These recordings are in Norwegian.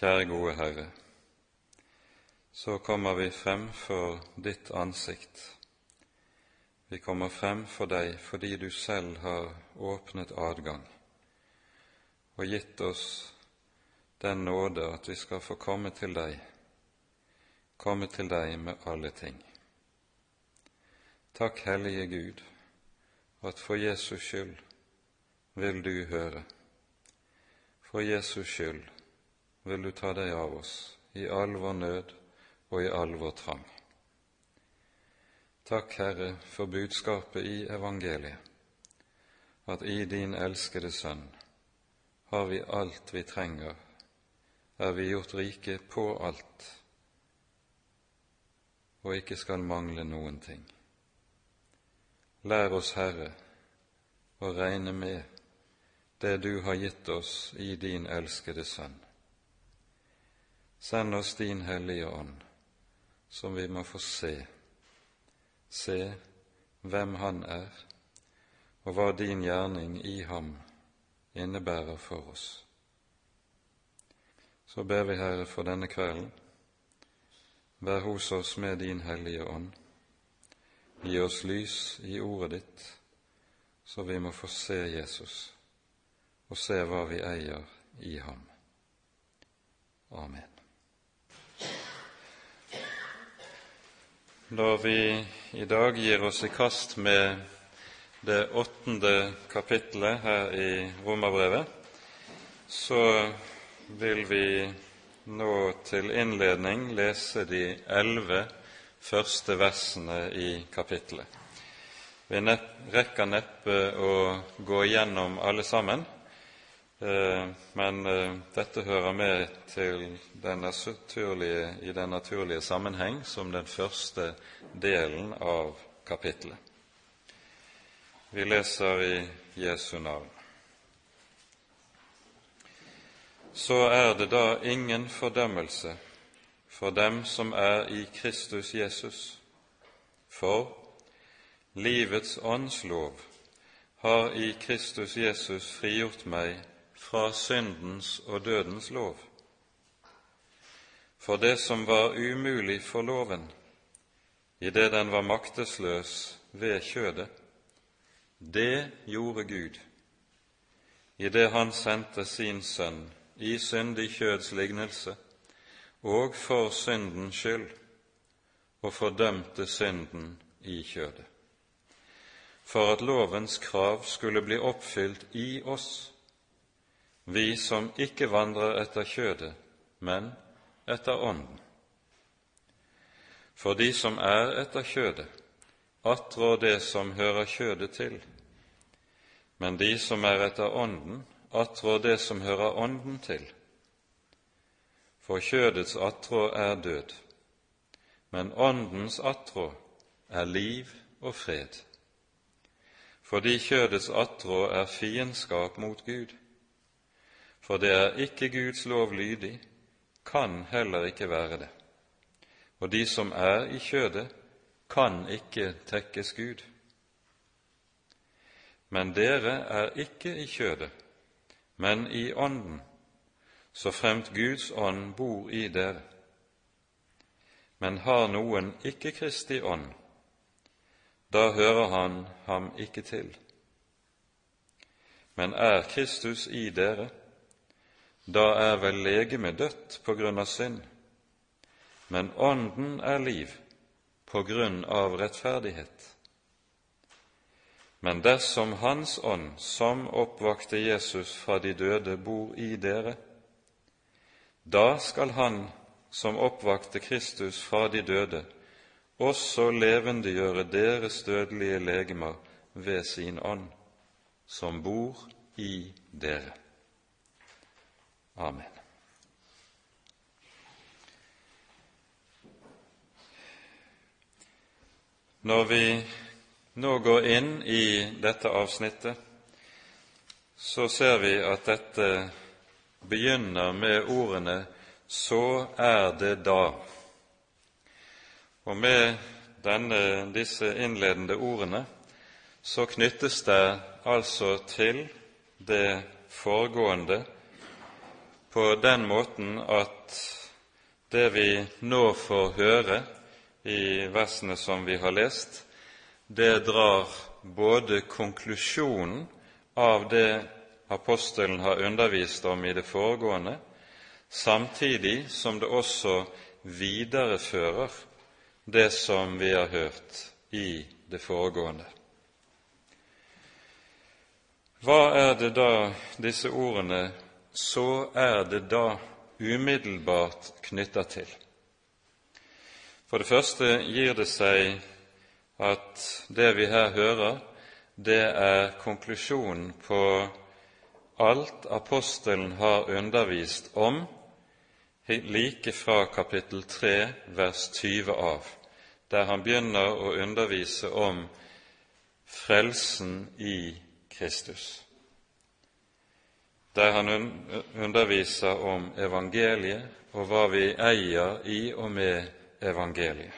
kjære gode Herre, så kommer vi frem for ditt ansikt. Vi kommer frem for deg fordi du selv har åpnet adgang og gitt oss den nåde at vi skal få komme til deg, komme til deg med alle ting. Takk, Hellige Gud, at for Jesus skyld vil du høre. For Jesus skyld vil du ta deg av oss i all vår nød og i all vår trang. Takk, Herre, for budskapet i evangeliet, at i din elskede Sønn har vi alt vi trenger, er vi gjort rike på alt, og ikke skal mangle noen ting. Lær oss, Herre, å regne med det du har gitt oss i din elskede Sønn. Send oss din Hellige Ånd, som vi må få se, se hvem Han er, og hva din gjerning i ham innebærer for oss. Så ber vi, Herre, for denne kvelden. Vær hos oss med din Hellige Ånd. Gi oss lys i ordet ditt, så vi må få se Jesus og se hva vi eier i ham. Amen. Når vi i dag gir oss i kast med det åttende kapittelet her i Romerbrevet, så vil vi nå til innledning lese de elleve første versene i kapittelet. Vi rekker neppe å gå igjennom alle sammen, men eh, dette hører med til den naturlige, i den naturlige sammenheng som den første delen av kapittelet. Vi leser i Jesu navn. Så er det da ingen fordømmelse for dem som er i Kristus Jesus, for livets åndslov har i Kristus Jesus frigjort meg fra syndens og dødens lov. For det som var umulig for loven, idet den var maktesløs ved kjødet, det gjorde Gud idet Han sendte sin Sønn i syndig kjøds lignelse og for syndens skyld, og fordømte synden i kjødet, for at lovens krav skulle bli oppfylt i oss, vi som ikke vandrer etter kjødet, men etter Ånden. For de som er etter kjødet, attrår det som hører kjødet til, men de som er etter Ånden, attrår det som hører Ånden til. For kjødets attrå er død, men Åndens attrå er liv og fred. Fordi kjødets attrå er fiendskap mot Gud. For det er ikke Guds lov lydig, kan heller ikke være det. Og de som er i kjødet, kan ikke tekkes Gud. Men dere er ikke i kjødet, men i Ånden, så fremt Guds ånd bor i dere. Men har noen ikke Kristi ånd, da hører han ham ikke til. Men er Kristus i dere, da er vel legemet dødt på grunn av synd, men Ånden er liv på grunn av rettferdighet. Men dersom Hans ånd, som oppvakte Jesus fra de døde, bor i dere, da skal Han som oppvakte Kristus fra de døde, også levendegjøre deres dødelige legemer ved sin ånd, som bor i dere. Amen. Når vi nå går inn i dette avsnittet, så ser vi at dette begynner med ordene 'så er det da'. Og med denne, disse innledende ordene så knyttes det altså til det foregående på den måten at det vi nå får høre i versene som vi har lest, det drar både konklusjonen av det apostelen har undervist om i det foregående, samtidig som det også viderefører det som vi har hørt i det foregående. Hva er det da disse ordene 'så er det da' umiddelbart knytta til? For det første gir det seg at det vi her hører, det er konklusjonen på alt apostelen har undervist om like fra kapittel 3, vers 20 av, der han begynner å undervise om frelsen i Kristus. Der han underviser om evangeliet og hva vi eier i og med evangeliet.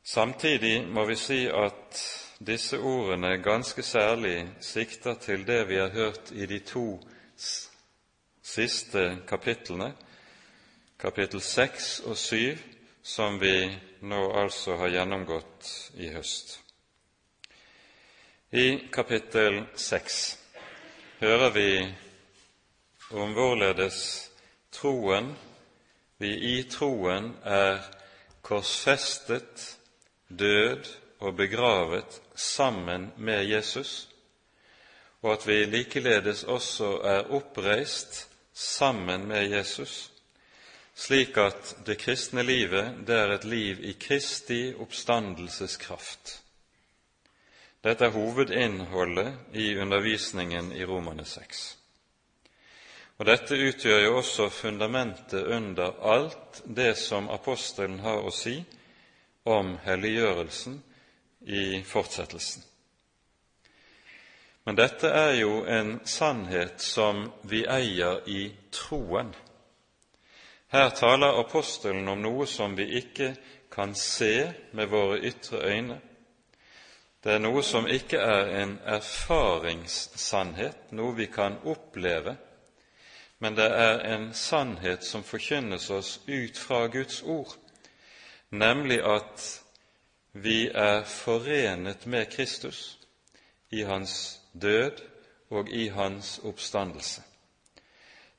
Samtidig må vi si at disse ordene ganske særlig sikter til det vi har hørt i de to siste kapitlene, kapittel seks og syv, som vi nå altså har gjennomgått i høst. I kapittel seks hører vi om hvorledes troen vi i troen er korsfestet, død og begravet sammen med Jesus, og at vi likeledes også er oppreist sammen med Jesus, slik at det kristne livet det er et liv i Kristi oppstandelseskraft. Dette er hovedinnholdet i undervisningen i Romane 6. Og Dette utgjør jo også fundamentet under alt det som apostelen har å si om helliggjørelsen i fortsettelsen. Men dette er jo en sannhet som vi eier i troen. Her taler apostelen om noe som vi ikke kan se med våre ytre øyne. Det er noe som ikke er en erfaringssannhet, noe vi kan oppleve men det er en sannhet som forkynnes oss ut fra Guds ord, nemlig at vi er forenet med Kristus i hans død og i hans oppstandelse.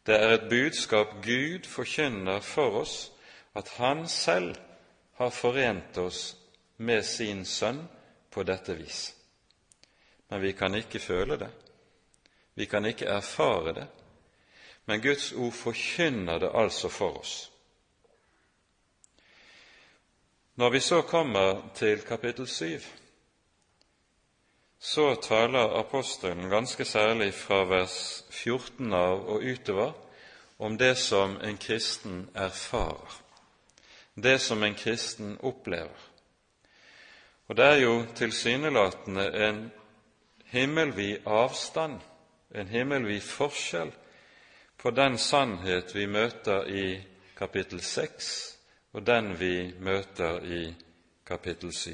Det er et budskap Gud forkynner for oss, at Han selv har forent oss med sin Sønn på dette vis. Men vi kan ikke føle det, vi kan ikke erfare det, men Guds ord forkynner det altså for oss. Når vi så kommer til kapittel syv, så taler apostelen ganske særlig fra vers 14 av og utover om det som en kristen erfarer, det som en kristen opplever. Og det er jo tilsynelatende en himmelvid avstand, en himmelvid forskjell på den sannhet vi møter i kapittel 6, og den vi møter i kapittel 7.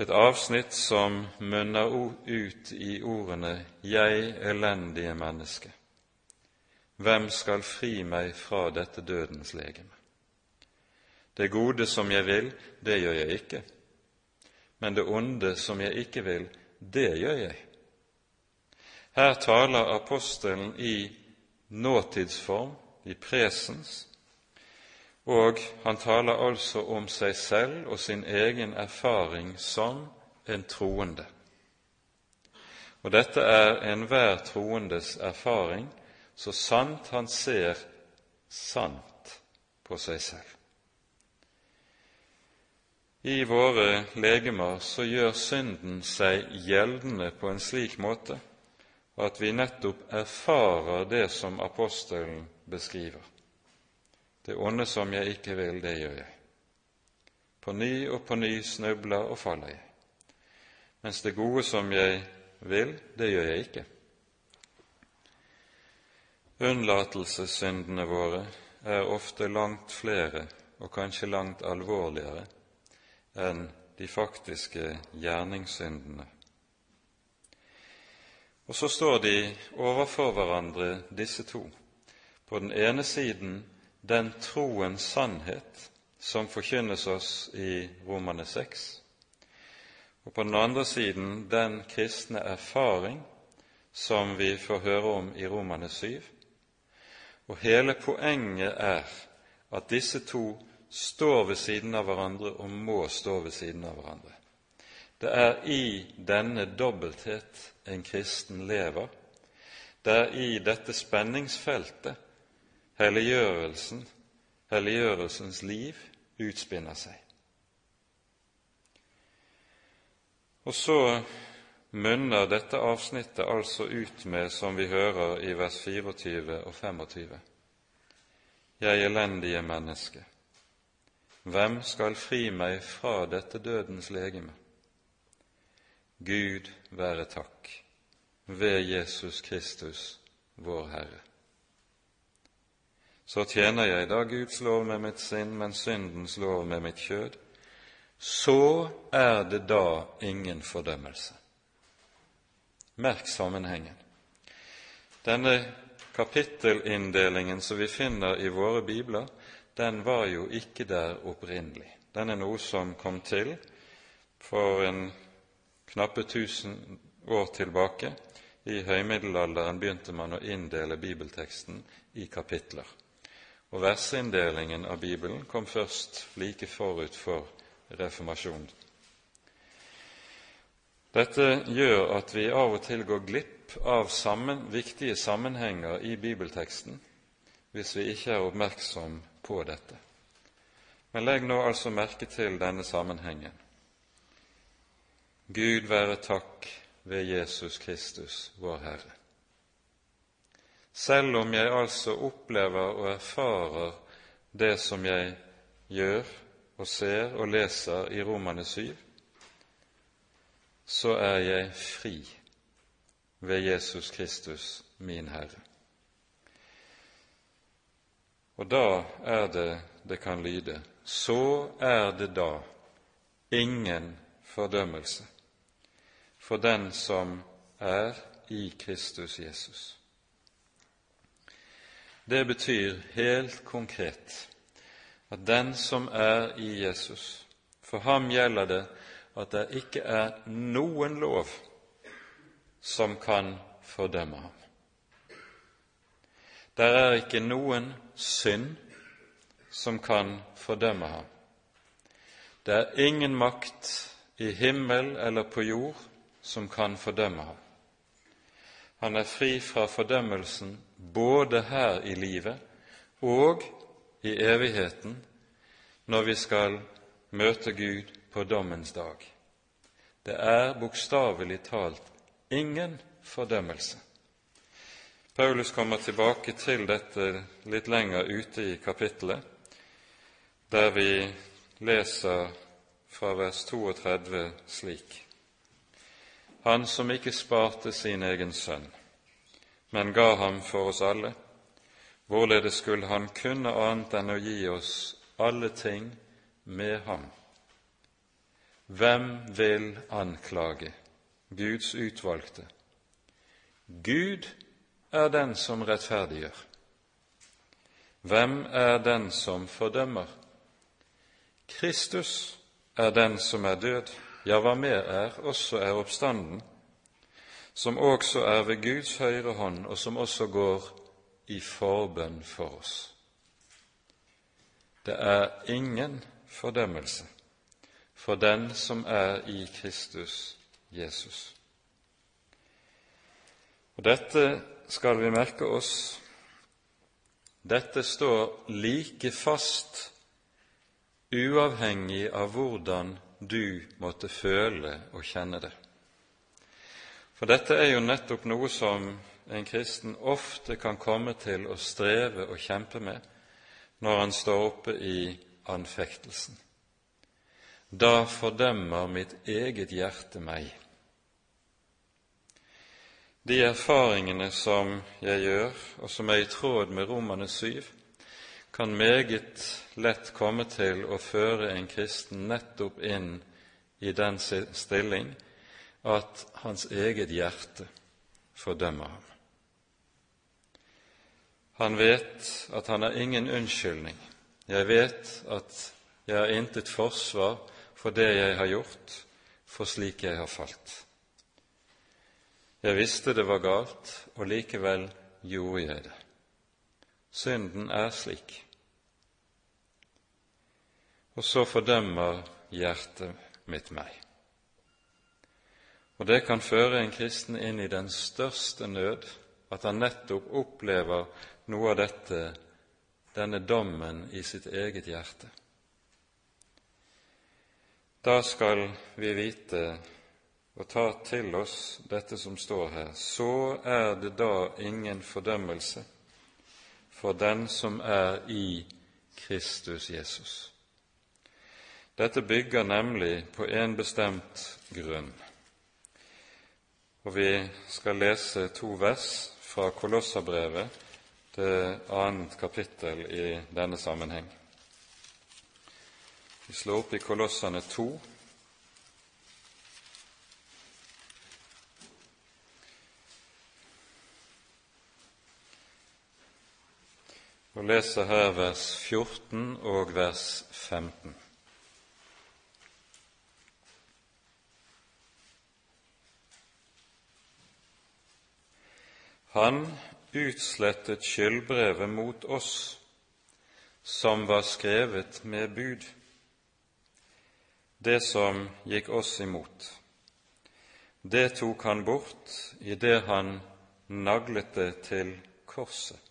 Et avsnitt som munner ut i ordene 'Jeg elendige menneske'. Hvem skal fri meg fra dette dødens legeme? Det gode som jeg vil, det gjør jeg ikke, men det onde som jeg ikke vil, det gjør jeg. Her taler apostelen i nåtidsform, i presens, og han taler altså om seg selv og sin egen erfaring som en troende. Og dette er enhver troendes erfaring, så sant han ser sant på seg selv. I våre legemer så gjør synden seg gjeldende på en slik måte at vi nettopp erfarer det som apostelen beskriver. Det onde som jeg ikke vil, det gjør jeg. På ny og på ny snubler og faller jeg, mens det gode som jeg vil, det gjør jeg ikke. Unnlatelsessyndene våre er ofte langt flere og kanskje langt alvorligere enn de faktiske gjerningssyndene Og så står de overfor hverandre, disse to. På den ene siden den troens sannhet som forkynnes oss i Romane 6, og på den andre siden den kristne erfaring som vi får høre om i Romane 7. Og hele poenget er at disse to står ved siden av hverandre og må stå ved siden av hverandre. Det er i denne dobbelthet en kristen lever. Det er i dette spenningsfeltet helliggjørelsen, helliggjørelsens liv utspinner seg. Og så munner dette avsnittet altså ut med, som vi hører i vers 24 og 25, Jeg elendige menneske, hvem skal fri meg fra dette dødens legeme? Gud være takk ved Jesus Kristus, vår Herre. Så tjener jeg da Guds lov med mitt sinn, men syndens lov med mitt kjød. Så er det da ingen fordømmelse. Merk sammenhengen. Denne kapittelinndelingen som vi finner i våre bibler, den var jo ikke der opprinnelig. Den er noe som kom til for en knappe tusen år tilbake. I høymiddelalderen begynte man å inndele bibelteksten i kapitler. Og versinndelingen av Bibelen kom først like forut for reformasjonen. Dette gjør at vi av og til går glipp av sammen, viktige sammenhenger i bibelteksten hvis vi ikke er oppmerksom på dette. Men legg nå altså merke til denne sammenhengen. Gud være takk ved Jesus Kristus, vår Herre. Selv om jeg altså opplever og erfarer det som jeg gjør og ser og leser i Romane 7, så er jeg fri ved Jesus Kristus, min Herre. Og da er det det kan lyde så er det da ingen fordømmelse for den som er i Kristus Jesus. Det betyr helt konkret at den som er i Jesus, for ham gjelder det at det ikke er noen lov som kan fordømme ham. Det er ikke noen synd som kan fordømme ham. Det er ingen makt i himmel eller på jord som kan fordømme ham. Han er fri fra fordømmelsen både her i livet og i evigheten når vi skal møte Gud på dommens dag. Det er bokstavelig talt ingen fordømmelse. Paulus kommer tilbake til dette litt lenger ute i kapittelet, der vi leser fra vers 32 slik:" Han som ikke sparte sin egen sønn, men ga ham for oss alle, hvorledes skulle han kunne annet enn å gi oss alle ting med ham? Hvem vil anklage Guds utvalgte? Gud er den som rettferdiggjør. Hvem er den som fordømmer? Kristus er den som er død, ja, hva mer er, også er oppstanden, som også er ved Guds høyre hånd, og som også går i forbønn for oss. Det er ingen fordømmelse for den som er i Kristus Jesus. Og Dette skal vi merke oss. Dette står like fast uavhengig av hvordan du måtte føle og kjenne det. For dette er jo nettopp noe som en kristen ofte kan komme til å streve og kjempe med når han står oppe i anfektelsen. Da fordømmer mitt eget hjerte meg. De erfaringene som jeg gjør, og som er i tråd med Romane syv, kan meget lett komme til å føre en kristen nettopp inn i den stilling at hans eget hjerte fordømmer ham. Han vet at han har ingen unnskyldning. Jeg vet at jeg har intet forsvar for det jeg har gjort, for slik jeg har falt. Jeg visste det var galt, og likevel gjorde jeg det. Synden er slik. Og så fordømmer hjertet mitt meg. Og det kan føre en kristen inn i den største nød, at han nettopp opplever noe av dette, denne dommen, i sitt eget hjerte. Da skal vi vite og ta til oss dette som står her, så er det da ingen fordømmelse for den som er i Kristus Jesus. Dette bygger nemlig på en bestemt grunn. Og vi skal lese to vers fra Kolossabrevet, det annet kapittel i denne sammenheng. Vi slår opp i Kolossene 2. og leser her vers 14 og vers 15. Han utslettet skyldbrevet mot oss, som var skrevet med bud, det som gikk oss imot. Det tok han bort idet han naglet det til korset.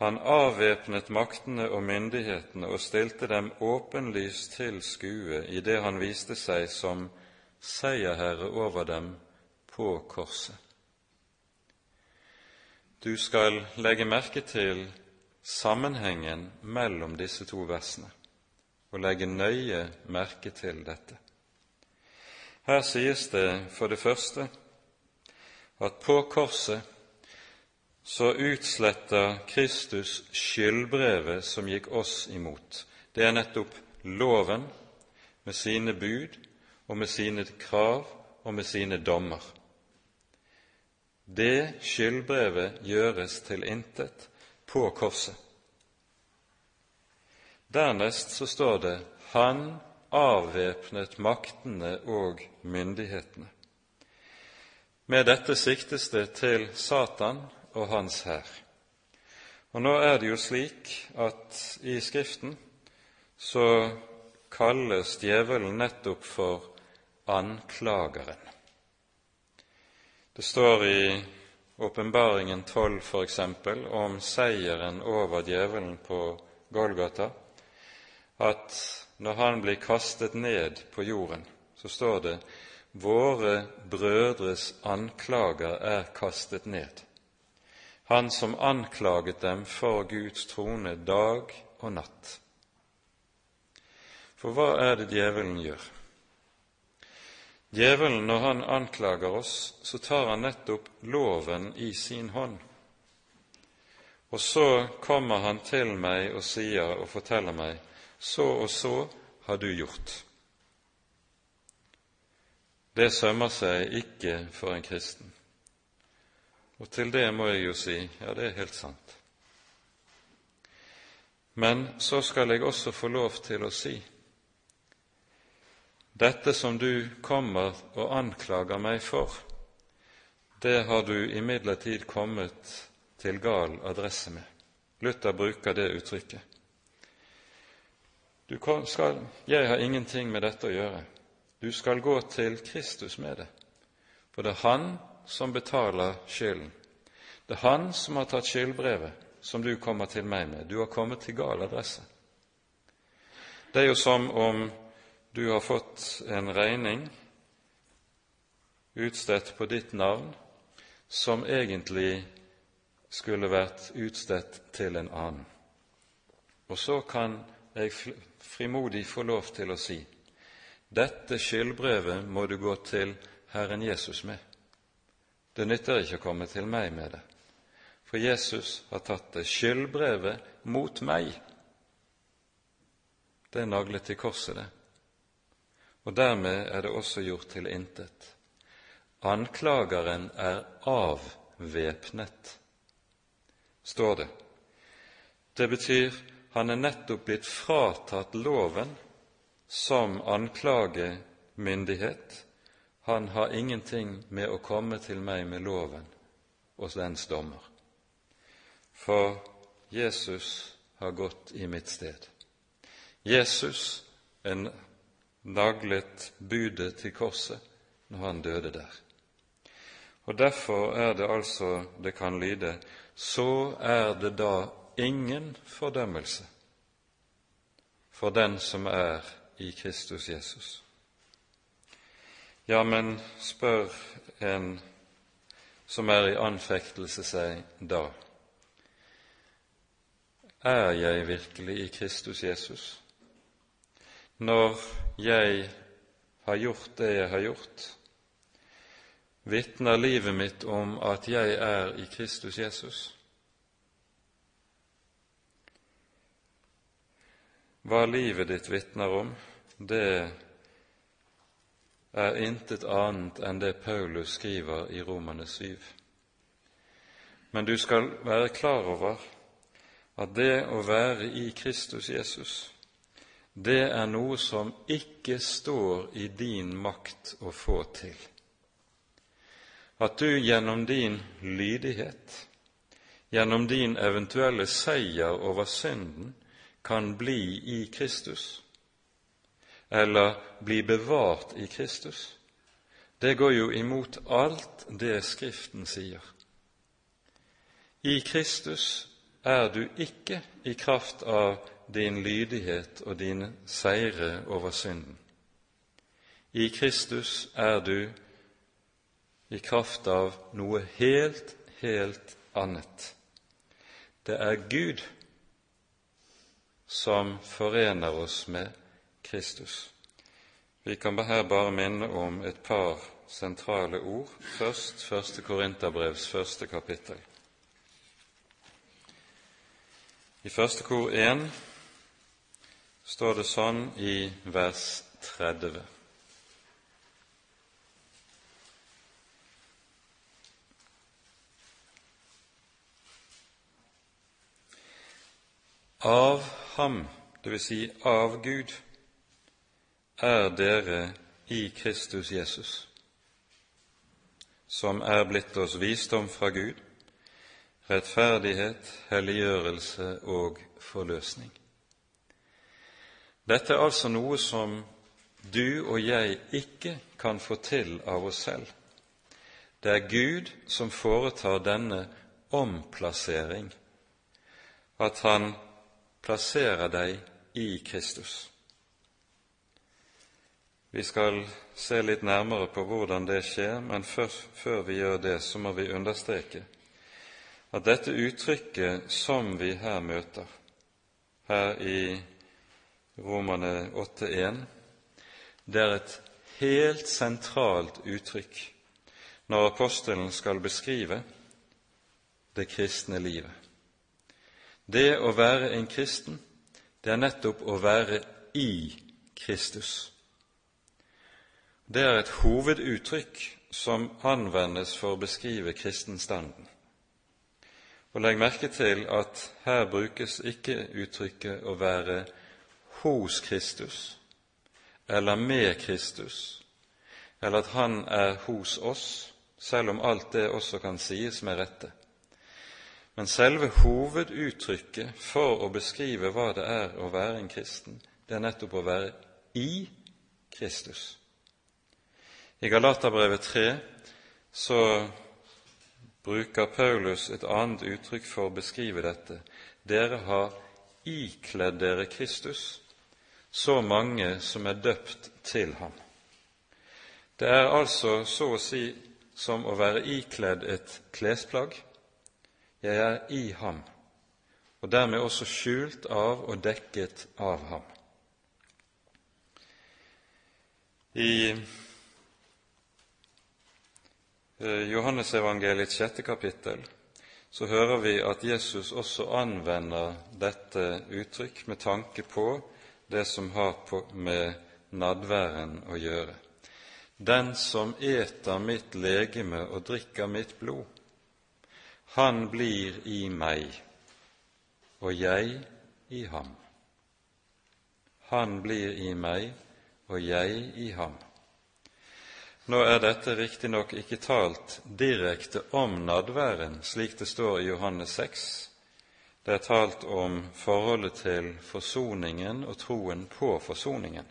Han avvæpnet maktene og myndighetene og stilte dem åpenlyst til skue idet han viste seg som seierherre over dem på korset. Du skal legge merke til sammenhengen mellom disse to versene og legge nøye merke til dette. Her sies det for det første at på korset så utsletter Kristus skyldbrevet som gikk oss imot. Det er nettopp loven med sine bud og med sine krav og med sine dommer. Det skyldbrevet gjøres til intet på korset. Dernest så står det Han avvæpnet maktene og myndighetene. Med dette siktes det til Satan og hans hær. Og nå er det jo slik at i Skriften så kalles djevelen nettopp for anklageren. Det står i Åpenbaringen 12 f.eks. om seieren over djevelen på Golgata, at når han blir kastet ned på jorden, så står det våre brødres anklager er kastet ned. Han som anklaget dem for Guds trone dag og natt. For hva er det djevelen gjør? Djevelen, når han anklager oss, så tar han nettopp loven i sin hånd. Og så kommer han til meg og sier og forteller meg så og så har du gjort. Det sømmer seg ikke for en kristen. Og til det må jeg jo si ja, det er helt sant. Men så skal jeg også få lov til å si dette som du kommer og anklager meg for, det har du imidlertid kommet til gal adresse med. Luther bruker det uttrykket. Skal, jeg har ingenting med dette å gjøre. Du skal gå til Kristus med det, for det er Han som betaler skylden. Det er Han som har tatt skyldbrevet som du kommer til meg med. Du har kommet til gal adresse. Det er jo som om du har fått en regning utstedt på ditt navn som egentlig skulle vært utstedt til en annen. Og så kan jeg frimodig få lov til å si dette skyldbrevet må du gå til Herren Jesus med. Det nytter ikke å komme til meg med det, for Jesus har tatt det. Skyldbrevet mot meg, det er naglet til korset, det og dermed er det også gjort til intet. anklageren er avvæpnet, står det. Det betyr han er nettopp blitt fratatt loven som anklagemyndighet. Han har ingenting med å komme til meg med loven og dens dommer. For Jesus har gått i mitt sted. Jesus er naglet budet til korset når han døde der. Og Derfor er det altså det kan lyde så er det da ingen fordømmelse for den som er i Kristus Jesus. Ja, men spør en som er i anfektelse seg da, er jeg virkelig i Kristus Jesus? Når jeg har gjort det jeg har gjort, vitner livet mitt om at jeg er i Kristus Jesus? Hva livet ditt vitner om, det er intet annet enn det Paulus skriver i Romane 7. Men du skal være klar over at det å være i Kristus Jesus, det er noe som ikke står i din makt å få til. At du gjennom din lydighet, gjennom din eventuelle seier over synden, kan bli i Kristus, eller bli bevart i Kristus, det går jo imot alt det Skriften sier. I Kristus er du ikke i kraft av din lydighet og dine seire over synden. I Kristus er du i kraft av noe helt, helt annet. Det er Gud som forener oss med Kristus. Vi kan her bare minne om et par sentrale ord. Først første Korinterbrevs første kapittel. I første kor 1 står det sånn i vers 30. Av ham, dvs. Si av Gud, er dere i Kristus Jesus, som er blitt oss visdom fra Gud, rettferdighet, helliggjørelse og forløsning. Dette er altså noe som du og jeg ikke kan få til av oss selv. Det er Gud som foretar denne omplassering, at Han plasserer deg i Kristus. Vi skal se litt nærmere på hvordan det skjer, men før, før vi gjør det, så må vi understreke at dette uttrykket som vi her møter, her i Romane 8.1, det er et helt sentralt uttrykk når apostelen skal beskrive det kristne livet. Det å være en kristen, det er nettopp å være i Kristus. Det er et hoveduttrykk som anvendes for å beskrive kristenstanden. Og Legg merke til at her brukes ikke uttrykket 'å være hos Kristus' eller 'med Kristus', eller at Han er hos oss, selv om alt det også kan sies med rette. Men selve hoveduttrykket for å beskrive hva det er å være en kristen, det er nettopp å være i Kristus. I Galaterbrevet 3 så bruker Paulus et annet uttrykk for å beskrive dette. Dere har ikledd dere Kristus, så mange som er døpt til ham. Det er altså så å si som å være ikledd et klesplagg jeg er i ham, og dermed også skjult av og dekket av ham. I Johannesevangeliets sjette kapittel så hører vi at Jesus også anvender dette uttrykk med tanke på det som har med nadværen å gjøre. Den som eter mitt legeme og drikker mitt blod, han blir i meg, og jeg i ham. Han blir i meg, og jeg i ham. Nå er dette riktignok ikke talt direkte om nadværen, slik det står i Johannes 6. Det er talt om forholdet til forsoningen og troen på forsoningen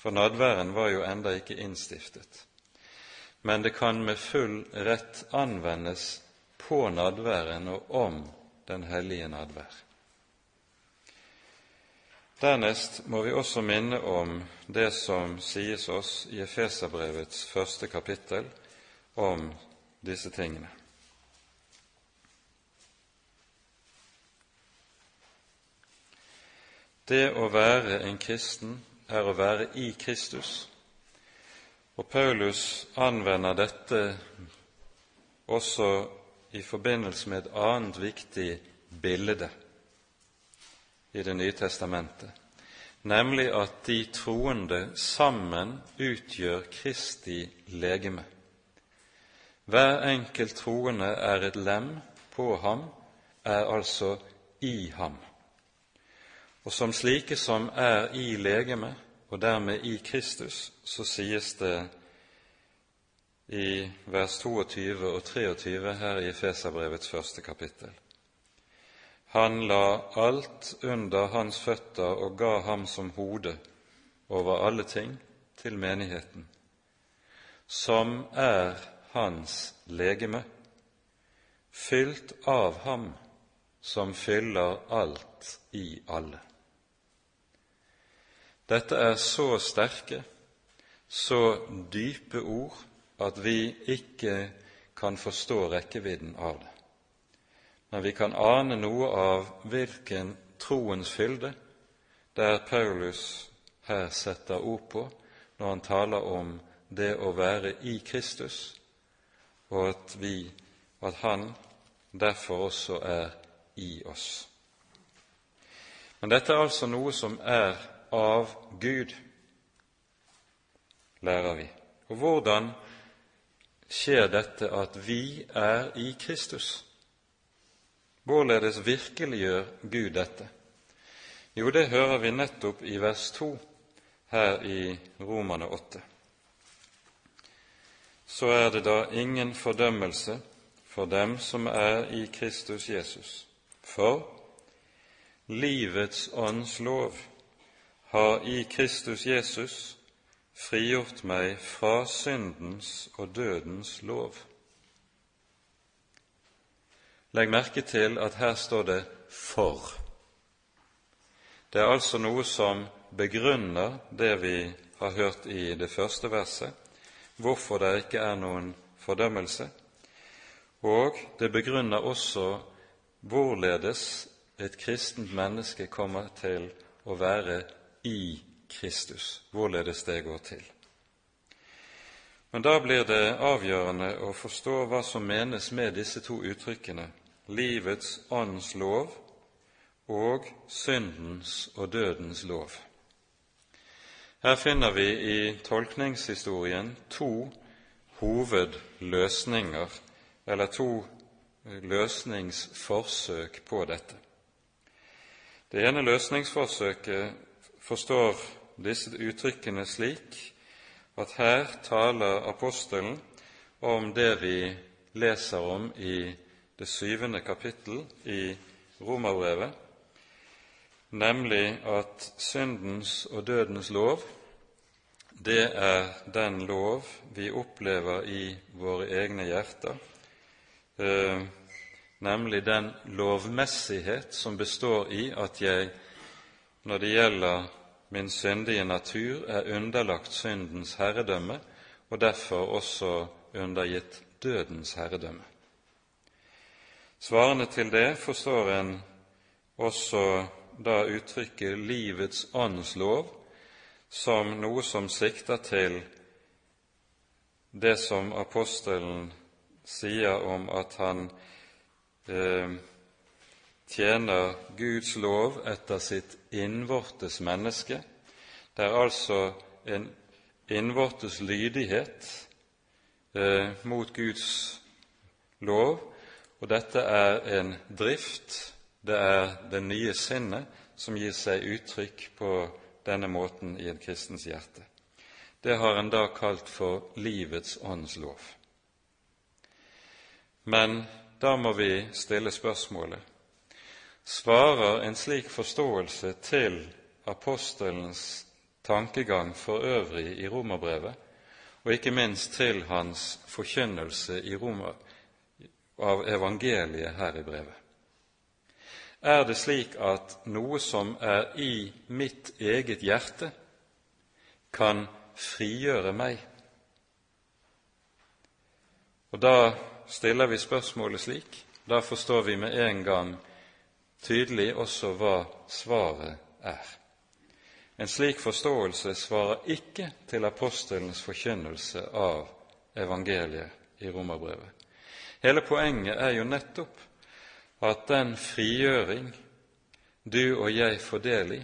for nadværen var jo enda ikke innstiftet. Men det kan med full rett anvendes på nadværen og om den hellige nadvær. Dernest må vi også minne om det som sies oss i Efeserbrevets første kapittel om disse tingene. Det å være en kristen er å være i Kristus. Og Paulus anvender dette også i forbindelse med et annet viktig bilde i Det nye testamentet, nemlig at de troende sammen utgjør Kristi legeme. Hver enkelt troende er et lem på ham, er altså i ham. Og som slike som er i legemet, og dermed i Kristus, så sies det i vers 22 og 23 her i Efeserbrevets første kapittel. Han la alt under hans føtter og ga ham som hode over alle ting til menigheten, som er hans legeme, fylt av ham som fyller alt i alle. Dette er så sterke, så dype ord at vi ikke kan forstå rekkevidden av det. Men vi kan ane noe av hvilken troens fylde der Paulus her setter ord på når han taler om det å være i Kristus, og at vi, at Han derfor også er i oss. Men dette er altså noe som er av Gud, lærer vi. Og hvordan skjer dette at vi er i Kristus? Hvorledes virkeliggjør Gud dette? Jo, det hører vi nettopp i vers 2 her i Romane 8. Så er det da ingen fordømmelse for dem som er i Kristus Jesus. For livets ånds lov har i Kristus Jesus frigjort meg fra syndens og dødens lov. Legg merke til at her står det 'for'. Det er altså noe som begrunner det vi har hørt i det første verset, hvorfor det ikke er noen fordømmelse, og det begrunner også hvorledes et kristent menneske kommer til å være i Kristus, hvorledes det går til. Men da blir det avgjørende å forstå hva som menes med disse to uttrykkene livets ånds lov og syndens og dødens lov. Her finner vi i tolkningshistorien to hovedløsninger, eller to løsningsforsøk på dette. Det ene løsningsforsøket forstår disse uttrykkene slik at her taler apostelen om det vi leser om i det syvende kapittel i Romerbrevet, nemlig at syndens og dødens lov, det er den lov vi opplever i våre egne hjerter, eh, nemlig den lovmessighet som består i at jeg, når det gjelder min syndige natur er underlagt syndens herredømme og derfor også undergitt dødens herredømme. Svarende til det forstår en også da uttrykket livets åndslov som noe som sikter til det som apostelen sier om at han eh, tjener Guds lov etter sitt innvortes menneske. Det er altså en innvortes lydighet eh, mot Guds lov, og dette er en drift, det er det nye sinnet som gir seg uttrykk på denne måten i en kristens hjerte. Det har en da kalt for livets ånds lov. Men da må vi stille spørsmålet svarer en slik forståelse til apostelens tankegang for øvrig i romerbrevet, og ikke minst til hans forkynnelse i Roma, av evangeliet her i brevet. Er det slik at noe som er i mitt eget hjerte, kan frigjøre meg? Og Da stiller vi spørsmålet slik. Da forstår vi med en gang tydelig også hva svaret er. En slik forståelse svarer ikke til apostelens forkynnelse av evangeliet i romerbrevet. Hele poenget er jo nettopp at den frigjøring du og jeg får del i,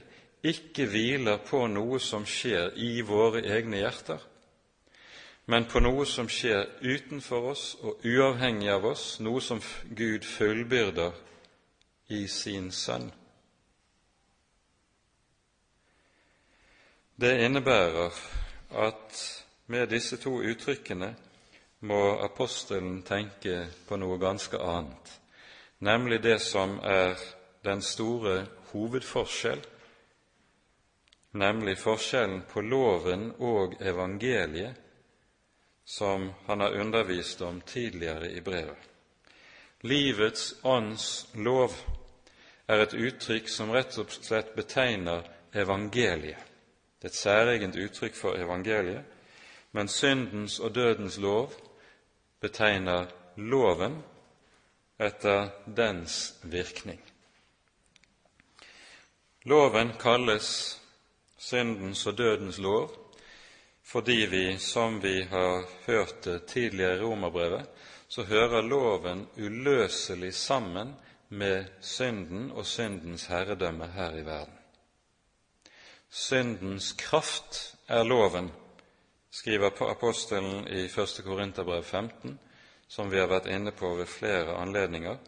ikke hviler på noe som skjer i våre egne hjerter, men på noe som skjer utenfor oss og uavhengig av oss, noe som Gud fullbyrder i sin Sønn. Det innebærer at med disse to uttrykkene må apostelen tenke på noe ganske annet, nemlig det som er den store hovedforskjell, nemlig forskjellen på loven og evangeliet, som han har undervist om tidligere i brevet. Livets ånds lov er et uttrykk som rett og slett betegner evangeliet. Det er et særegent uttrykk for evangeliet, men syndens og dødens lov betegner loven etter dens virkning. Loven kalles syndens og dødens lov fordi vi, som vi har hørt det tidligere i Romerbrevet, så hører loven uløselig sammen med synden og syndens herredømme her i verden. Syndens kraft er loven, skriver apostelen i 1. Korinterbrev 15, som vi har vært inne på ved flere anledninger.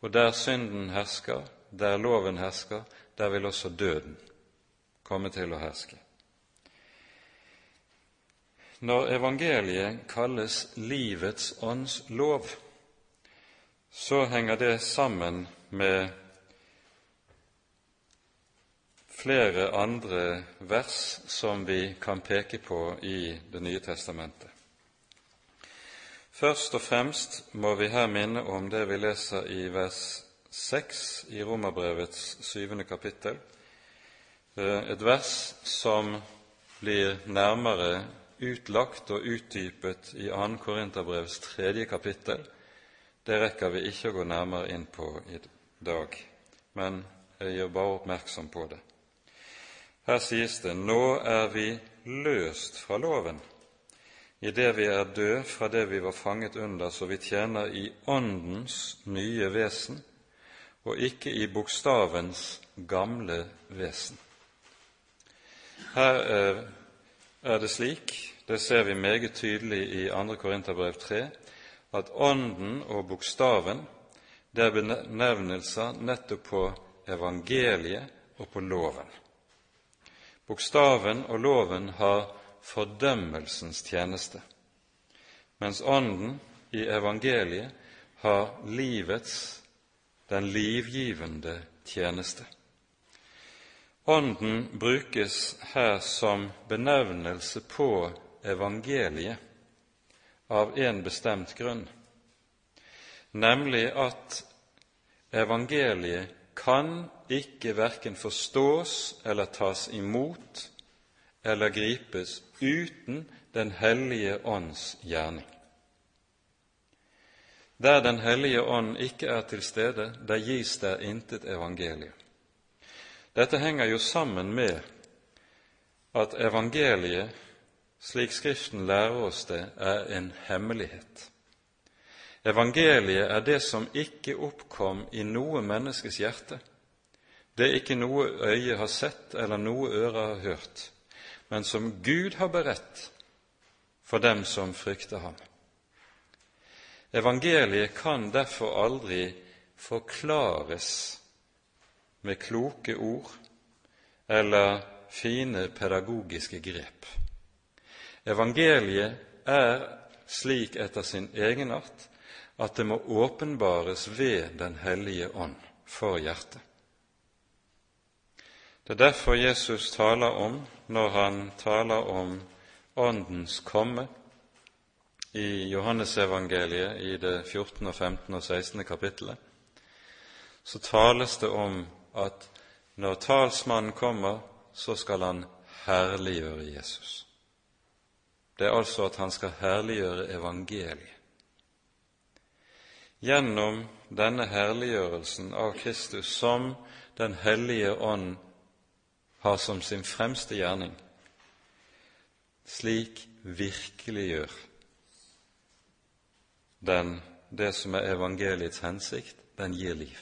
Og der synden hersker, der loven hersker, der vil også døden komme til å herske. Når evangeliet kalles livets ånds lov, så henger det sammen med flere andre vers som vi kan peke på i Det nye testamentet. Først og fremst må vi her minne om det vi leser i vers 6 i Romerbrevets syvende kapittel, eh, et vers som blir nærmere utlagt og utdypet i 2. Korinterbrevs tredje kapittel. Det rekker vi ikke å gå nærmere inn på i dag, men jeg gjør bare oppmerksom på det. Her sies det nå er vi løst fra loven, idet vi er død fra det vi var fanget under, så vi tjener i Åndens nye vesen og ikke i bokstavens gamle vesen. Her er det slik, det ser vi meget tydelig i 2. Korinterbrev 3, at Ånden og bokstaven det er benevnelser nettopp på evangeliet og på loven. Bokstaven og loven har fordømmelsens tjeneste, mens Ånden i evangeliet har livets, den livgivende tjeneste. Ånden brukes her som benevnelse på evangeliet av en bestemt grunn, nemlig at evangeliet kan ikke verken forstås eller tas imot eller gripes uten Den hellige ånds gjerning. Der Den hellige ånd ikke er til stede, der gis der intet evangelium. Dette henger jo sammen med at evangeliet, slik Skriften lærer oss det, er en hemmelighet. Evangeliet er det som ikke oppkom i noe menneskes hjerte. Det er ikke noe øye har sett eller noe øre har hørt, men som Gud har beredt for dem som frykter ham. Evangeliet kan derfor aldri forklares med kloke ord eller fine pedagogiske grep. Evangeliet er slik etter sin egenart at det må åpenbares ved Den hellige ånd for hjertet. Det er derfor Jesus taler om, når han taler om Åndens komme, i Johannesevangeliet i det 14., og 15. og 16. kapittelet, så tales det om at når talsmannen kommer, så skal han herliggjøre Jesus. Det er altså at han skal herliggjøre evangeliet. Gjennom denne herliggjørelsen av Kristus som Den hellige ånd har som sin fremste gjerning, slik virkeliggjør den det som er evangeliets hensikt, den gir liv.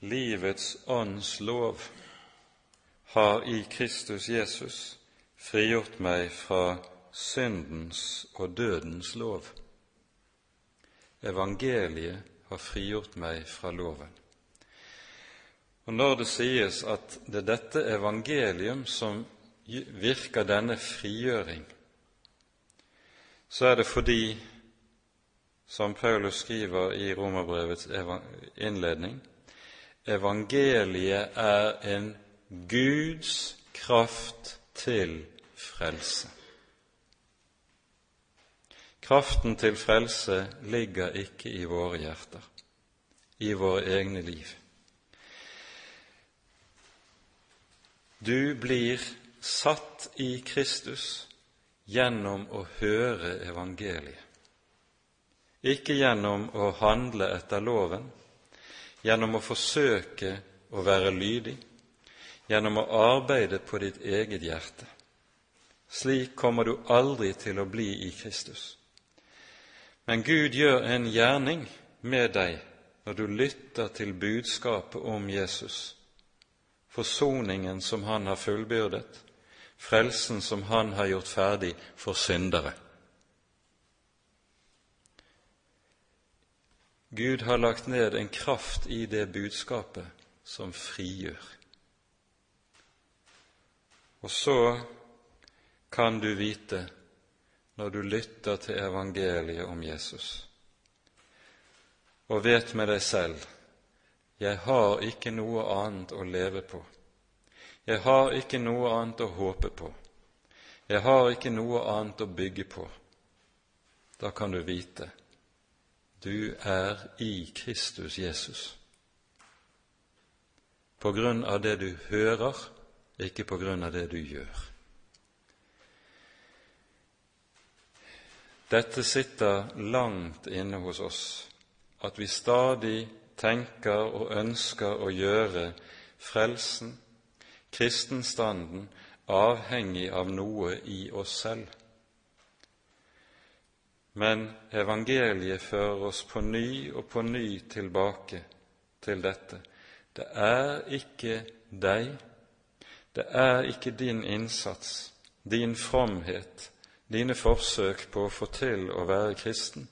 Livets ånds lov har i Kristus Jesus frigjort meg fra syndens og dødens lov. Evangeliet har frigjort meg fra loven. Og Når det sies at det er dette evangelium som virker denne frigjøring, så er det fordi, som Paulus skriver i Romerbrevets innledning, evangeliet er en Guds kraft til frelse. Kraften til frelse ligger ikke i våre hjerter, i våre egne liv. Du blir satt i Kristus gjennom å høre evangeliet, ikke gjennom å handle etter loven, gjennom å forsøke å være lydig, gjennom å arbeide på ditt eget hjerte. Slik kommer du aldri til å bli i Kristus. Men Gud gjør en gjerning med deg når du lytter til budskapet om Jesus, forsoningen som Han har fullbyrdet, frelsen som Han har gjort ferdig for syndere. Gud har lagt ned en kraft i det budskapet som frigjør. Og så kan du vite, når du lytter til evangeliet om Jesus, og vet med deg selv jeg har ikke noe annet å leve på jeg har ikke noe annet å håpe på. Jeg har ikke noe annet å bygge på. Da kan du vite du er i Kristus Jesus. På grunn av det du hører, ikke på grunn av det du gjør. Dette sitter langt inne hos oss, at vi stadig tenker og ønsker å gjøre frelsen kristenstanden avhengig av noe i oss selv. Men evangeliet fører oss på ny og på ny tilbake til dette. Det er ikke deg, det er ikke din innsats, din fromhet, dine forsøk på å få til å være kristen,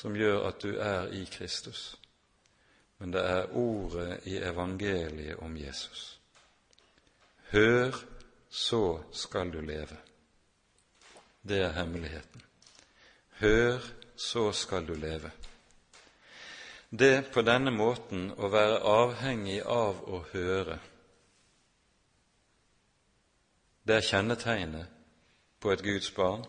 som gjør at du er i Kristus, men det er ordet i evangeliet om Jesus. Hør, så skal du leve. Det er hemmeligheten. Hør, så skal du leve. Det på denne måten å være avhengig av å høre, det er kjennetegnet på et Guds barn,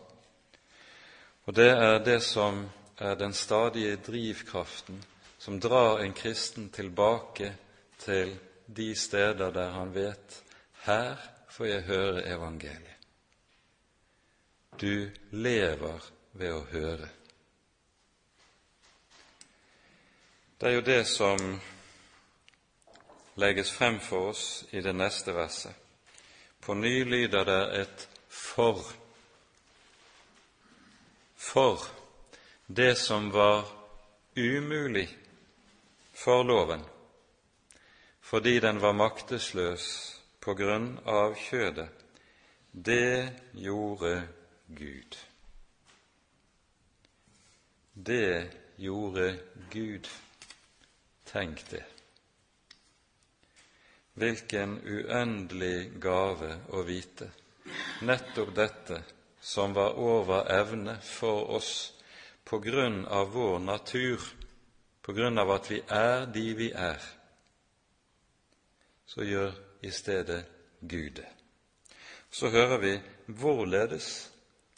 og det er det som er den stadige drivkraften som drar en kristen tilbake til de steder der han vet her får jeg høre evangeliet. Du lever ved å høre. Det er jo det som legges frem for oss i det neste verset. På ny lyder det et for. For det som var umulig for loven, fordi den var maktesløs på grunn av kjødet, det gjorde Gud. Det gjorde Gud. Tenk det. Hvilken uendelig gave å vite nettopp dette som var over evne for oss på grunn av vår natur, på grunn av at vi er de vi er, så gjør i stedet Gud det. Så hører vi hvorledes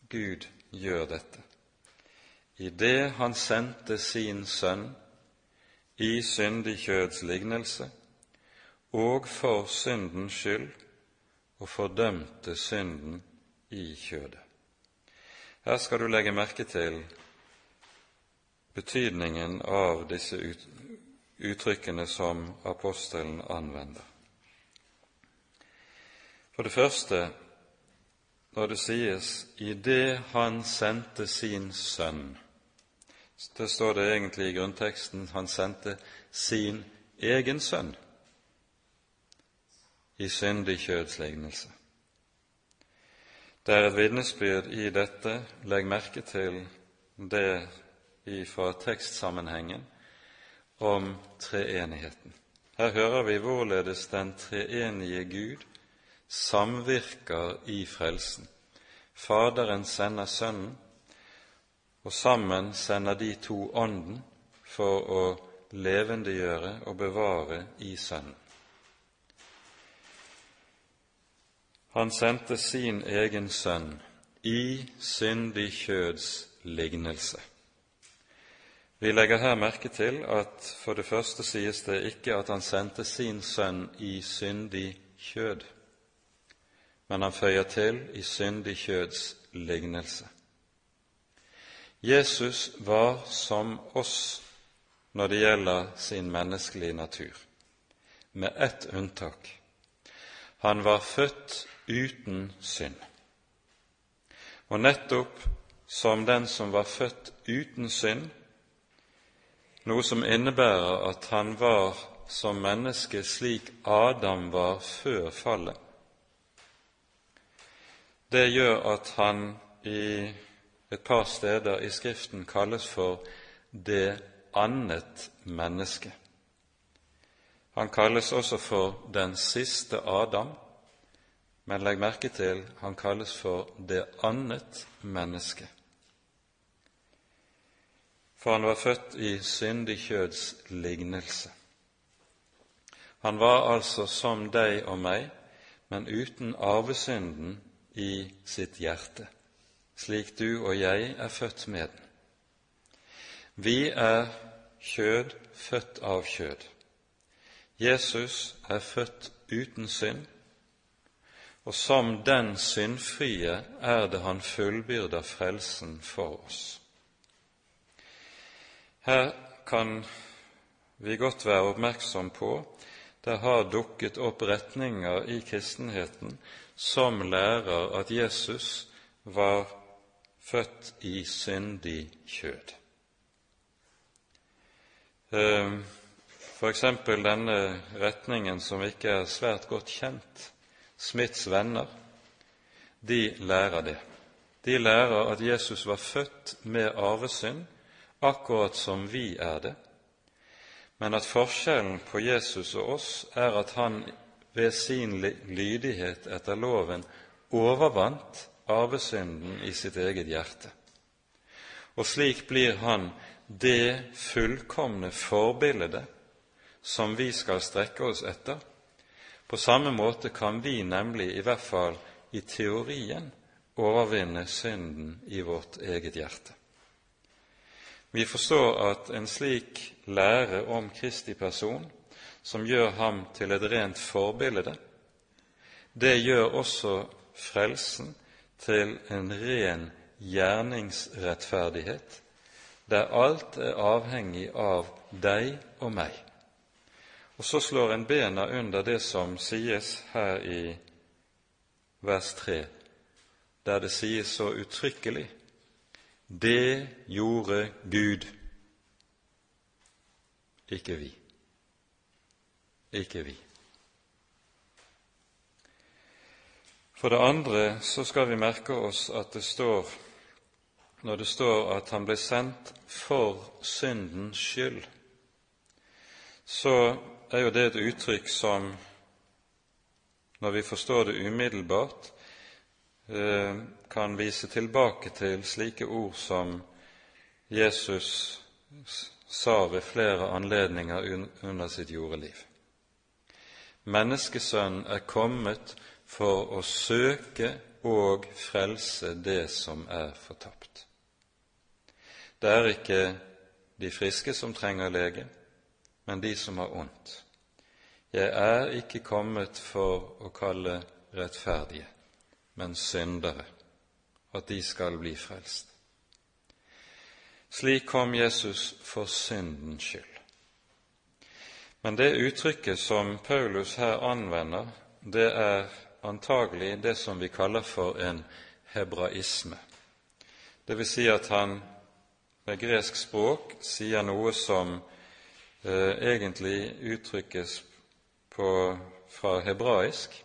Gud gjør dette. Idet Han sendte sin Sønn i syndig kjøds lignelse, og for syndens skyld, og fordømte synden i kjødet. Her skal du legge merke til betydningen av disse uttrykkene som apostelen anvender. For det første, når det sies 'i det han sendte sin sønn', det står det egentlig i grunnteksten 'han sendte sin egen sønn' i syndig kjødslignelse. Det er et vitnesbyrd i dette, legg merke til det fra tekstsammenhengen om treenigheten. Her hører vi hvorledes den treenige Gud samvirker i frelsen. Faderen sender Sønnen, og sammen sender de to Ånden for å levendegjøre og bevare i Sønnen. Han sendte sin egen sønn i syndig kjøds lignelse. Vi legger her merke til at for det første sies det ikke at han sendte sin sønn i syndig kjød, men han føyer til i syndig kjøds lignelse. Jesus var som oss når det gjelder sin menneskelige natur, med ett unntak. Han var født uten synd. Og nettopp som den som var født uten synd, noe som innebærer at han var som menneske slik Adam var før fallet. Det gjør at han i et par steder i Skriften kalles for det annet menneske. Han kalles også for den siste Adam, men legg merke til han kalles for det annet menneske. For han var født i syndig kjøds lignelse. Han var altså som deg og meg, men uten arvesynden i sitt hjerte, slik du og jeg er født med den. Vi er kjød født av kjød. Jesus er født uten synd, og som den syndfrie er det han fullbyrder frelsen for oss. Her kan vi godt være oppmerksom på det har dukket opp retninger i kristenheten som lærer at Jesus var født i syndig kjød. F.eks. for eksempel denne retningen som ikke er svært godt kjent, Smiths venner, de lærer det. De lærer at Jesus var født med arvesynd, akkurat som vi er det, men at forskjellen på Jesus og oss er at han ved sin lydighet etter loven overvant arvesynden i sitt eget hjerte. Og slik blir han det fullkomne forbildet som vi skal strekke oss etter, på samme måte kan vi nemlig, i hvert fall i teorien, overvinne synden i vårt eget hjerte. Vi forstår at en slik lære om Kristi person, som gjør ham til et rent forbilde, det gjør også frelsen til en ren gjerningsrettferdighet, der alt er avhengig av deg og meg. Og så slår en bena under det som sies her i vers 3, der det sies så uttrykkelig det gjorde Gud, ikke vi. Ikke vi. For det andre så skal vi merke oss at det står når det står at han ble sendt for syndens skyld, så er jo det et uttrykk som, når vi forstår det umiddelbart, eh, kan vise tilbake til slike ord som Jesus sa ved flere anledninger under sitt jordeliv. Menneskesønnen er kommet for å søke og frelse det som er fortapt. Det er ikke de friske som trenger lege, men de som har ondt. Jeg er ikke kommet for å kalle rettferdige, men syndere, at de skal bli frelst. Slik kom Jesus for syndens skyld. Men det uttrykket som Paulus her anvender, det er antagelig det som vi kaller for en hebraisme. Det vil si at han med gresk språk sier noe som eh, egentlig uttrykkes på, fra hebraisk.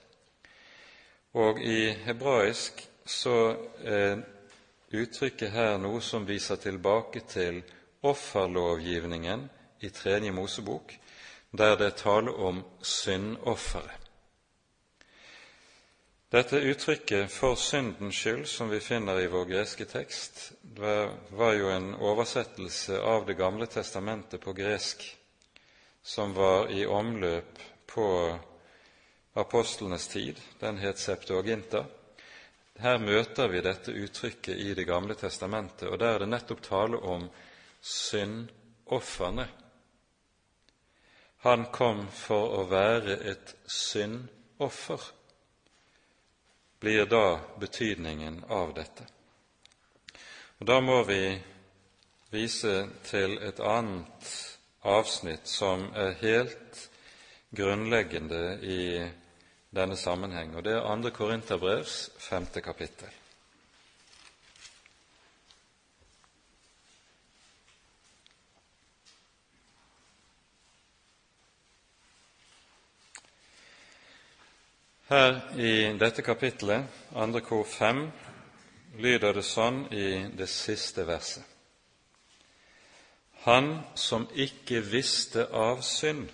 Og i hebraisk så er uttrykket her noe som viser tilbake til offerlovgivningen i Tredje Mosebok, der det er tale om syndofferet. Dette uttrykket 'for syndens skyld', som vi finner i vår greske tekst, var jo en oversettelse av Det gamle testamentet på gresk som var i omløp på apostlenes tid. Den het Septuaginta. Her møter vi dette uttrykket i Det gamle testamentet, og der er det nettopp tale om syndofrene. Han kom for å være et syndoffer blir da betydningen av dette. Og Da må vi vise til et annet avsnitt som er helt grunnleggende i denne sammenheng, og det er 2. Korinterbrevs femte kapittel. Her i dette kapittelet, andre kor fem, lyder det sånn i det siste verset. Han som ikke visste av synd,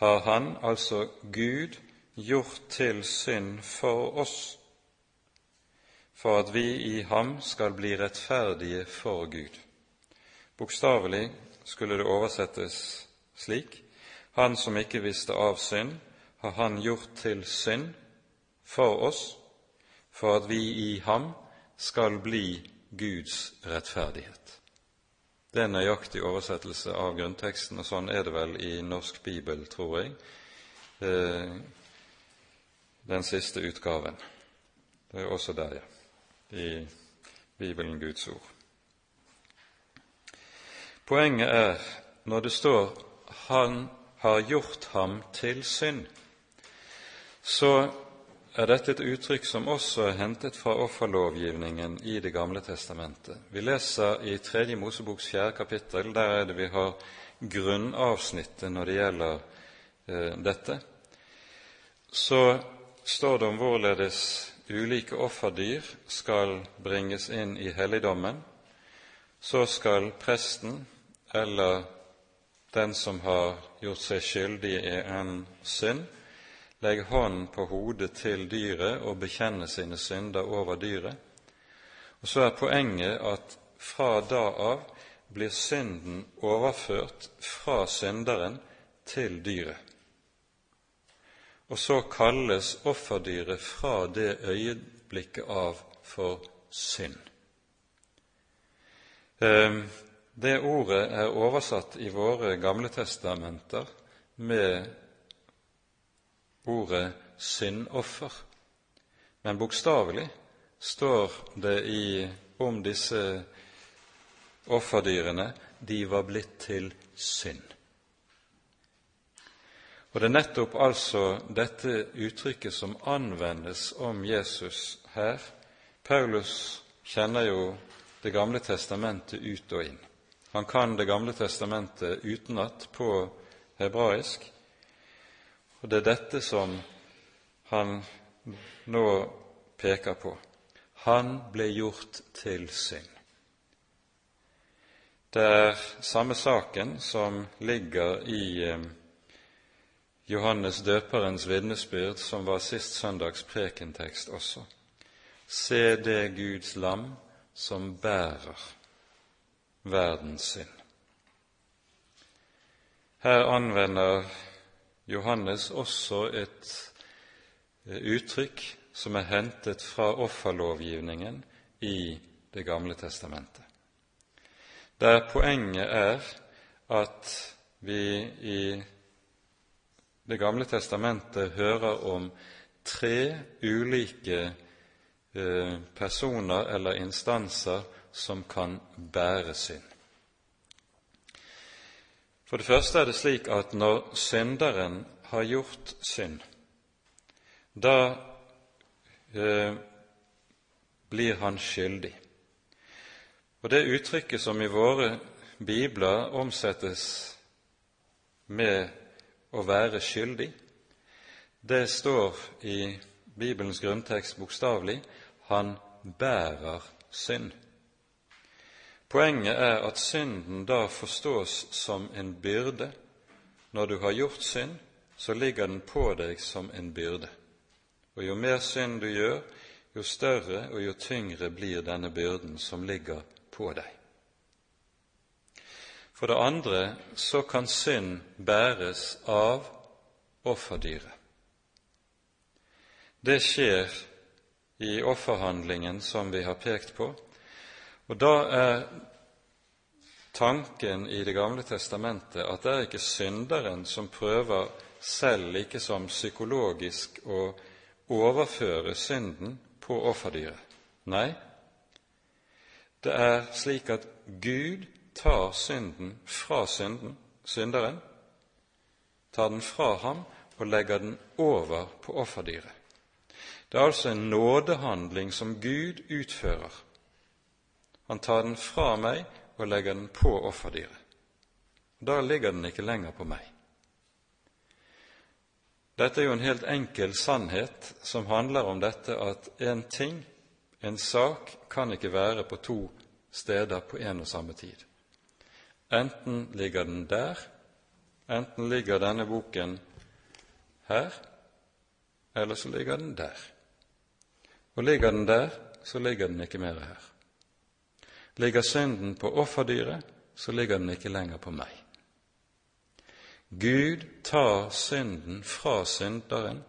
har han, altså Gud, gjort til synd for oss, for at vi i ham skal bli rettferdige for Gud. Bokstavelig skulle det oversettes slik Han som ikke visste av synd, har Han gjort til synd for oss, for at vi i ham skal bli Guds rettferdighet. Det er nøyaktig oversettelse av grunnteksten, og sånn er det vel i norsk bibel, tror jeg, eh, den siste utgaven. Det er også der, ja, i Bibelen Guds ord. Poenget er, når det står 'Han har gjort ham til synd', så er dette et uttrykk som også er hentet fra offerlovgivningen i Det gamle testamentet. Vi leser i Tredje Moseboks fjerde kapittel, der er det vi har grunnavsnittet når det gjelder eh, dette. Så står det om hvorledes ulike offerdyr skal bringes inn i helligdommen. Så skal presten eller den som har gjort seg skyldig i en synd, legge hånden på hodet til dyret og bekjenne sine synder over dyret. Og Så er poenget at fra da av blir synden overført fra synderen til dyret. Og så kalles offerdyret fra det øyeblikket av for synd. Ehm, det ordet er oversatt i våre gamle testamenter med ordet syndoffer, men bokstavelig står det i, om disse offerdyrene de var blitt til synd. Og Det er nettopp altså dette uttrykket som anvendes om Jesus her. Paulus kjenner jo Det gamle testamentet ut og inn. Han kan Det gamle testamentet utenat på hebraisk, og det er dette som han nå peker på. Han ble gjort til synd. Det er samme saken som ligger i eh, Johannes døperens vitnesbyrd, som var sist søndags prekentekst også. Se det Guds lam som bærer verdens synd. Her anvender Johannes også et eh, uttrykk som er hentet fra offerlovgivningen i Det gamle testamentet, der poenget er at vi i Det gamle testamentet hører om tre ulike eh, personer eller instanser som kan bære synd. For det første er det slik at når synderen har gjort synd, da eh, blir han skyldig. Og det uttrykket som i våre bibler omsettes med å være skyldig, det står i Bibelens grunntekst bokstavelig han bærer synd. Poenget er at synden da forstås som en byrde. Når du har gjort synd, så ligger den på deg som en byrde. Og jo mer synd du gjør, jo større og jo tyngre blir denne byrden som ligger på deg. For det andre så kan synd bæres av offerdyret. Det skjer i offerhandlingen som vi har pekt på, og da er tanken i Det gamle testamentet at det er ikke synderen som prøver selv, like som psykologisk, å overføre synden på offerdyret. Nei, det er slik at Gud tar synden fra synden, synderen, tar den fra ham og legger den over på offerdyret. Det er altså en nådehandling som Gud utfører han tar den fra meg og legger den på offerdyret. Da ligger den ikke lenger på meg. Dette er jo en helt enkel sannhet som handler om dette at en ting, en sak, kan ikke være på to steder på en og samme tid. Enten ligger den der, enten ligger denne boken her, eller så ligger den der. Og ligger den der, så ligger den ikke mer her. Ligger synden på offerdyret, så ligger den ikke lenger på meg. Gud tar synden fra synderen,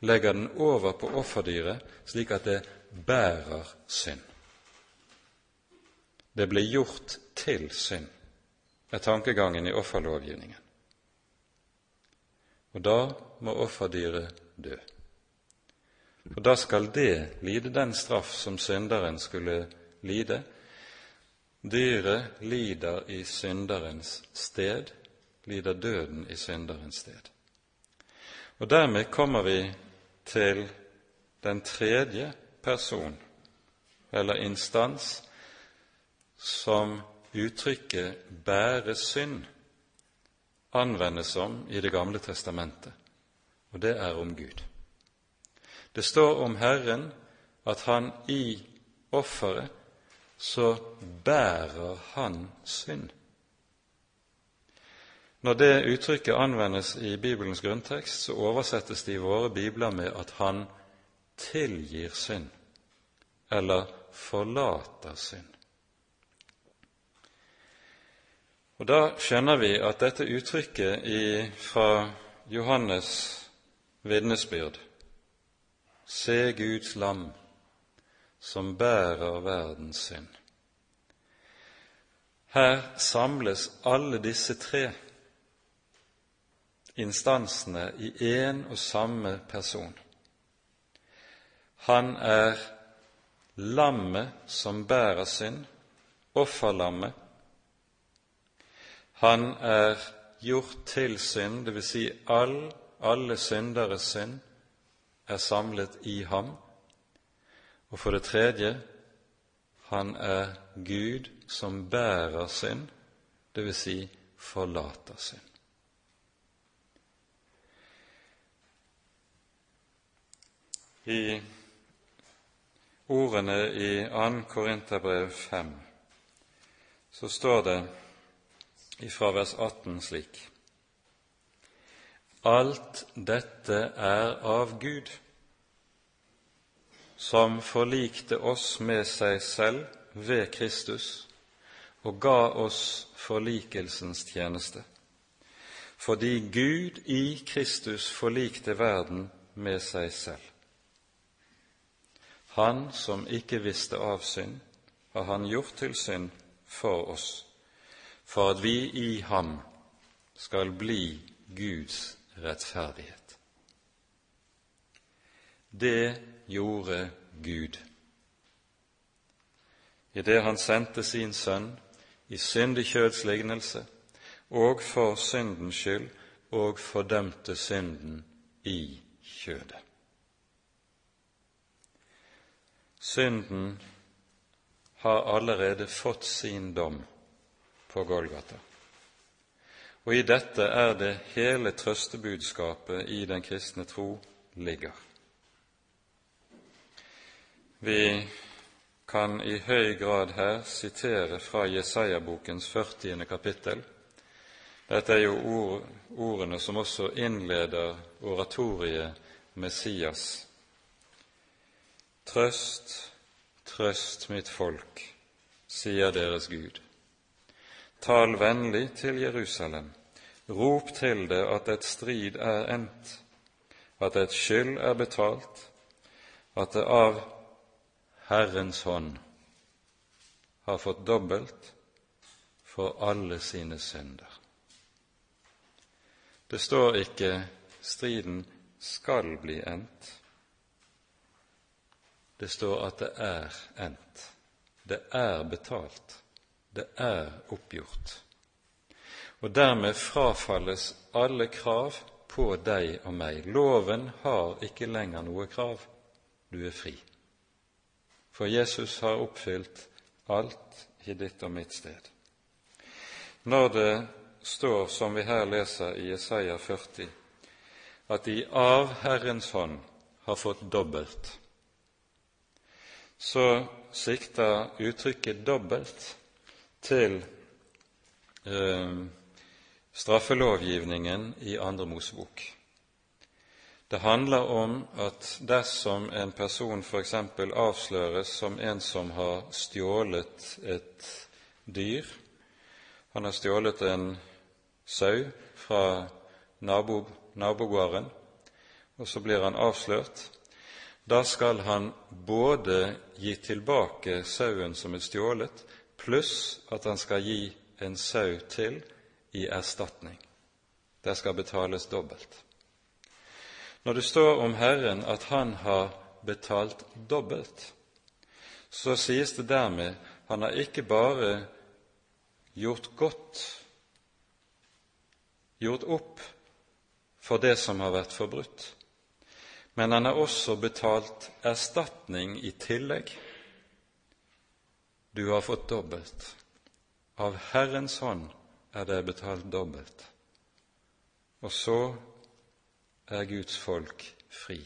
legger den over på offerdyret, slik at det bærer synd. Det blir gjort til synd, er tankegangen i offerlovgivningen. Og da må offerdyret dø. For da skal det lide den straff som synderen skulle lide, Dyret lider i synderens sted, lider døden i synderens sted. Og Dermed kommer vi til den tredje person eller instans som uttrykket 'bære synd' anvendes om i Det gamle testamentet, og det er om Gud. Det står om Herren at Han i offeret så bærer han synd. Når det uttrykket anvendes i Bibelens grunntekst, så oversettes det i våre bibler med at han tilgir synd, eller forlater synd. Og Da skjønner vi at dette uttrykket i, fra Johannes' vitnesbyrd Se Guds lam som bærer verdens synd. Her samles alle disse tre instansene i én og samme person. Han er lammet som bærer synd, offerlammet. Han er gjort til synd, dvs. Si all, alle synderes synd er samlet i ham. Og for det tredje han er Gud som bærer synd, dvs. Si forlater synd. I ordene i 2. Korinterbrev 5 så står det fra vers 18 slik. Alt dette er av Gud, som forlikte oss med seg selv ved Kristus og ga oss forlikelsens tjeneste, fordi Gud i Kristus forlikte verden med seg selv. Han som ikke visste av synd, har han gjort til synd for oss, for at vi i ham skal bli Guds rettferdighet. Det gjorde Gud idet han sendte sin sønn i syndig kjøds og for syndens skyld og fordømte synden i kjødet. Synden har allerede fått sin dom på Golgata. Og i dette er det hele trøstebudskapet i den kristne tro ligger. Vi kan i høy grad her sitere fra Jesaja-bokens 40. kapittel. Dette er jo ord, ordene som også innleder oratoriet Messias. Trøst, trøst mitt folk, sier deres Gud. Tal vennlig til Jerusalem, rop til det at et strid er endt, at et skyld er betalt, at det av Herrens hånd har fått dobbelt for alle sine synder. Det står ikke 'striden skal bli endt'. Det står at det er endt. Det er betalt. Det er oppgjort. Og dermed frafalles alle krav på deg og meg. Loven har ikke lenger noe krav. Du er fri. For Jesus har oppfylt alt i ditt og mitt sted. Når det står, som vi her leser i Jesaja 40, at de av Herrens hånd har fått dobbelt, så sikter uttrykket dobbelt til eh, straffelovgivningen i Andre Mosebok. Det handler om at dersom en person f.eks. avsløres som en som har stjålet et dyr Han har stjålet en sau fra nabo, nabogården, og så blir han avslørt. Da skal han både gi tilbake sauen som er stjålet, pluss at han skal gi en sau til i erstatning. Det skal betales dobbelt. Når det står om Herren at Han har betalt dobbelt, så sies det dermed han har ikke bare gjort godt, gjort opp for det som har vært forbrutt, men han har også betalt erstatning i tillegg. Du har fått dobbelt. Av Herrens hånd er det betalt dobbelt. Og så er Guds folk fri.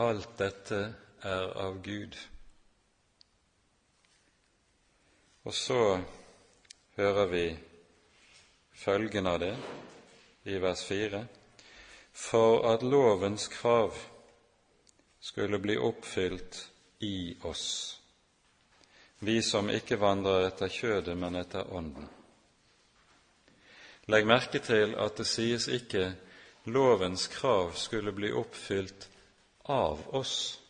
Alt dette er av Gud. Og så hører vi følgen av det i vers 4. For at lovens krav skulle bli oppfylt i oss, vi som ikke vandrer etter kjødet, men etter Ånden. Legg merke til at det sies ikke lovens krav skulle bli oppfylt av oss.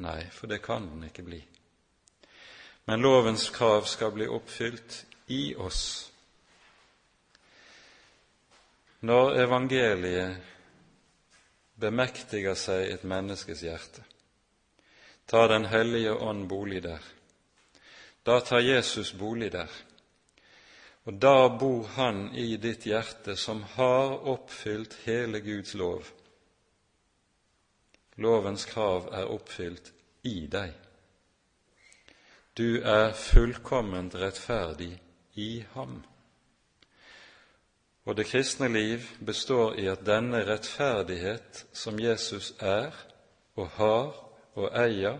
Nei, for det kan den ikke bli. Men lovens krav skal bli oppfylt i oss. Når evangeliet bemektiger seg et menneskes hjerte. Tar Den hellige ånd bolig der. Da tar Jesus bolig der. Og da bor Han i ditt hjerte, som har oppfylt hele Guds lov. Lovens krav er oppfylt i deg. Du er fullkomment rettferdig i ham. Og det kristne liv består i at denne rettferdighet som Jesus er og har og eier,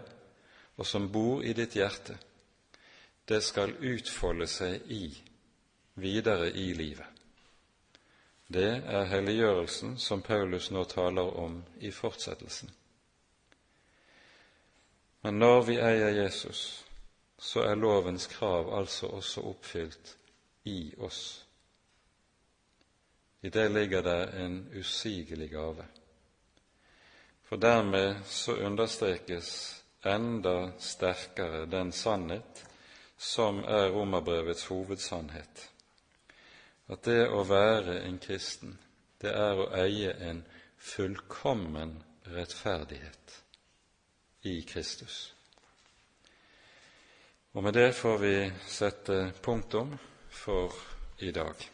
og som bor i ditt hjerte, det skal utfolde seg i, videre i livet. Det er helliggjørelsen som Paulus nå taler om i fortsettelsen. Men når vi eier Jesus, så er lovens krav altså også oppfylt i oss. I det ligger det en usigelig gave. For dermed så understrekes enda sterkere den sannhet som er romerbrevets hovedsannhet, at det å være en kristen, det er å eie en fullkommen rettferdighet i Kristus. Og med det får vi sette punktum for i dag.